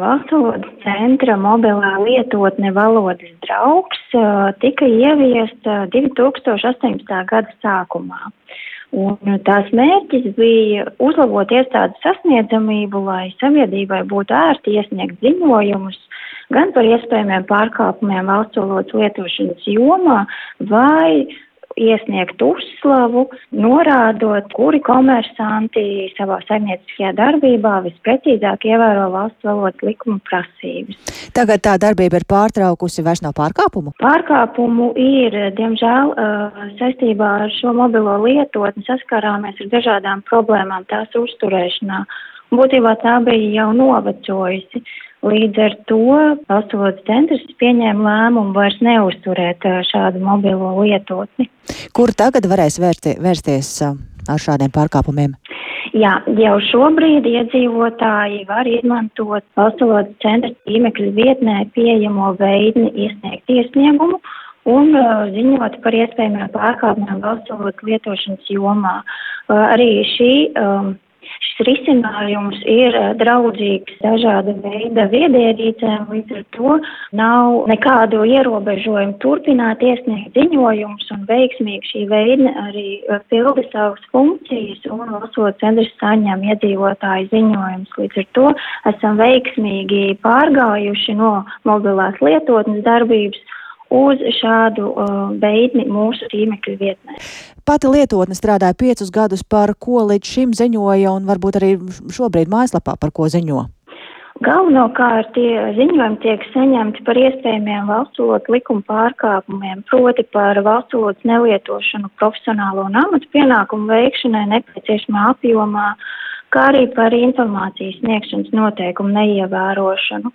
Valsts valodas centra mobilā lietotne valodas draugs tika ieviesta 2018. gada sākumā. Un tās mērķis bija uzlabot iestādes sasniedzamību, lai sabiedrībai būtu ērti iesniegt ziņojumus gan par iespējamiem pārkāpumiem valsts valodas lietošanas jomā vai iesniegt uzslavu, norādot, kuri komersanti savā saimnieciskajā darbībā visprecīzāk ievēro valsts valodas likuma prasības. Tagad tā darbība ir pārtraukusi, vairs nav pārkāpumu? Pārkāpumu ir, diemžēl, saistībā ar šo mobilo lietotni saskarāmies ar dažādām problēmām tās uzturēšanā. Būtībā tā bija jau novecojusi. Līdz ar to valsts centrs pieņēma lēmumu vairs neuzturēt šādu mobilo lietotni. Kur tagad varēs vērsti, vērsties ar šādiem pārkāpumiem? Jā, jau šobrīd iedzīvotāji var izmantot valsts centra tīmekļa vietnē pieejamo veidni iesniegt iesniegumu un ziņot par iespējamiem pārkāpumiem valsts lietošanas jomā. Arī šī um, Šis risinājums ir eh, draudzīgs dažāda veida viedierīcēm, līdz ar to nav nekādu ierobežojumu turpināt iesniegt ziņojumus un veiksmīgi šī veidne arī eh, pilda savas funkcijas un valsts centrs saņem iedzīvotāju ziņojumus. Līdz ar to esam veiksmīgi pārgājuši no mobilās lietotnes darbības uz šādu uh, beidni mūsu tīmekļa vietnē. Pati lietotne strādāja piecus gadus, par ko līdz šim ziņoja, un varbūt arī šobrīd mājaslapā par ko ziņo. Galvenokārt tie ziņojumi tiek saņemti par iespējamiem valsts valodas likuma pārkāpumiem, proti par valsts valodas nelietošanu profesionālo un amatu pienākumu veikšanai nepieciešamā apjomā, kā arī par informācijas sniegšanas noteikumu neievērošanu.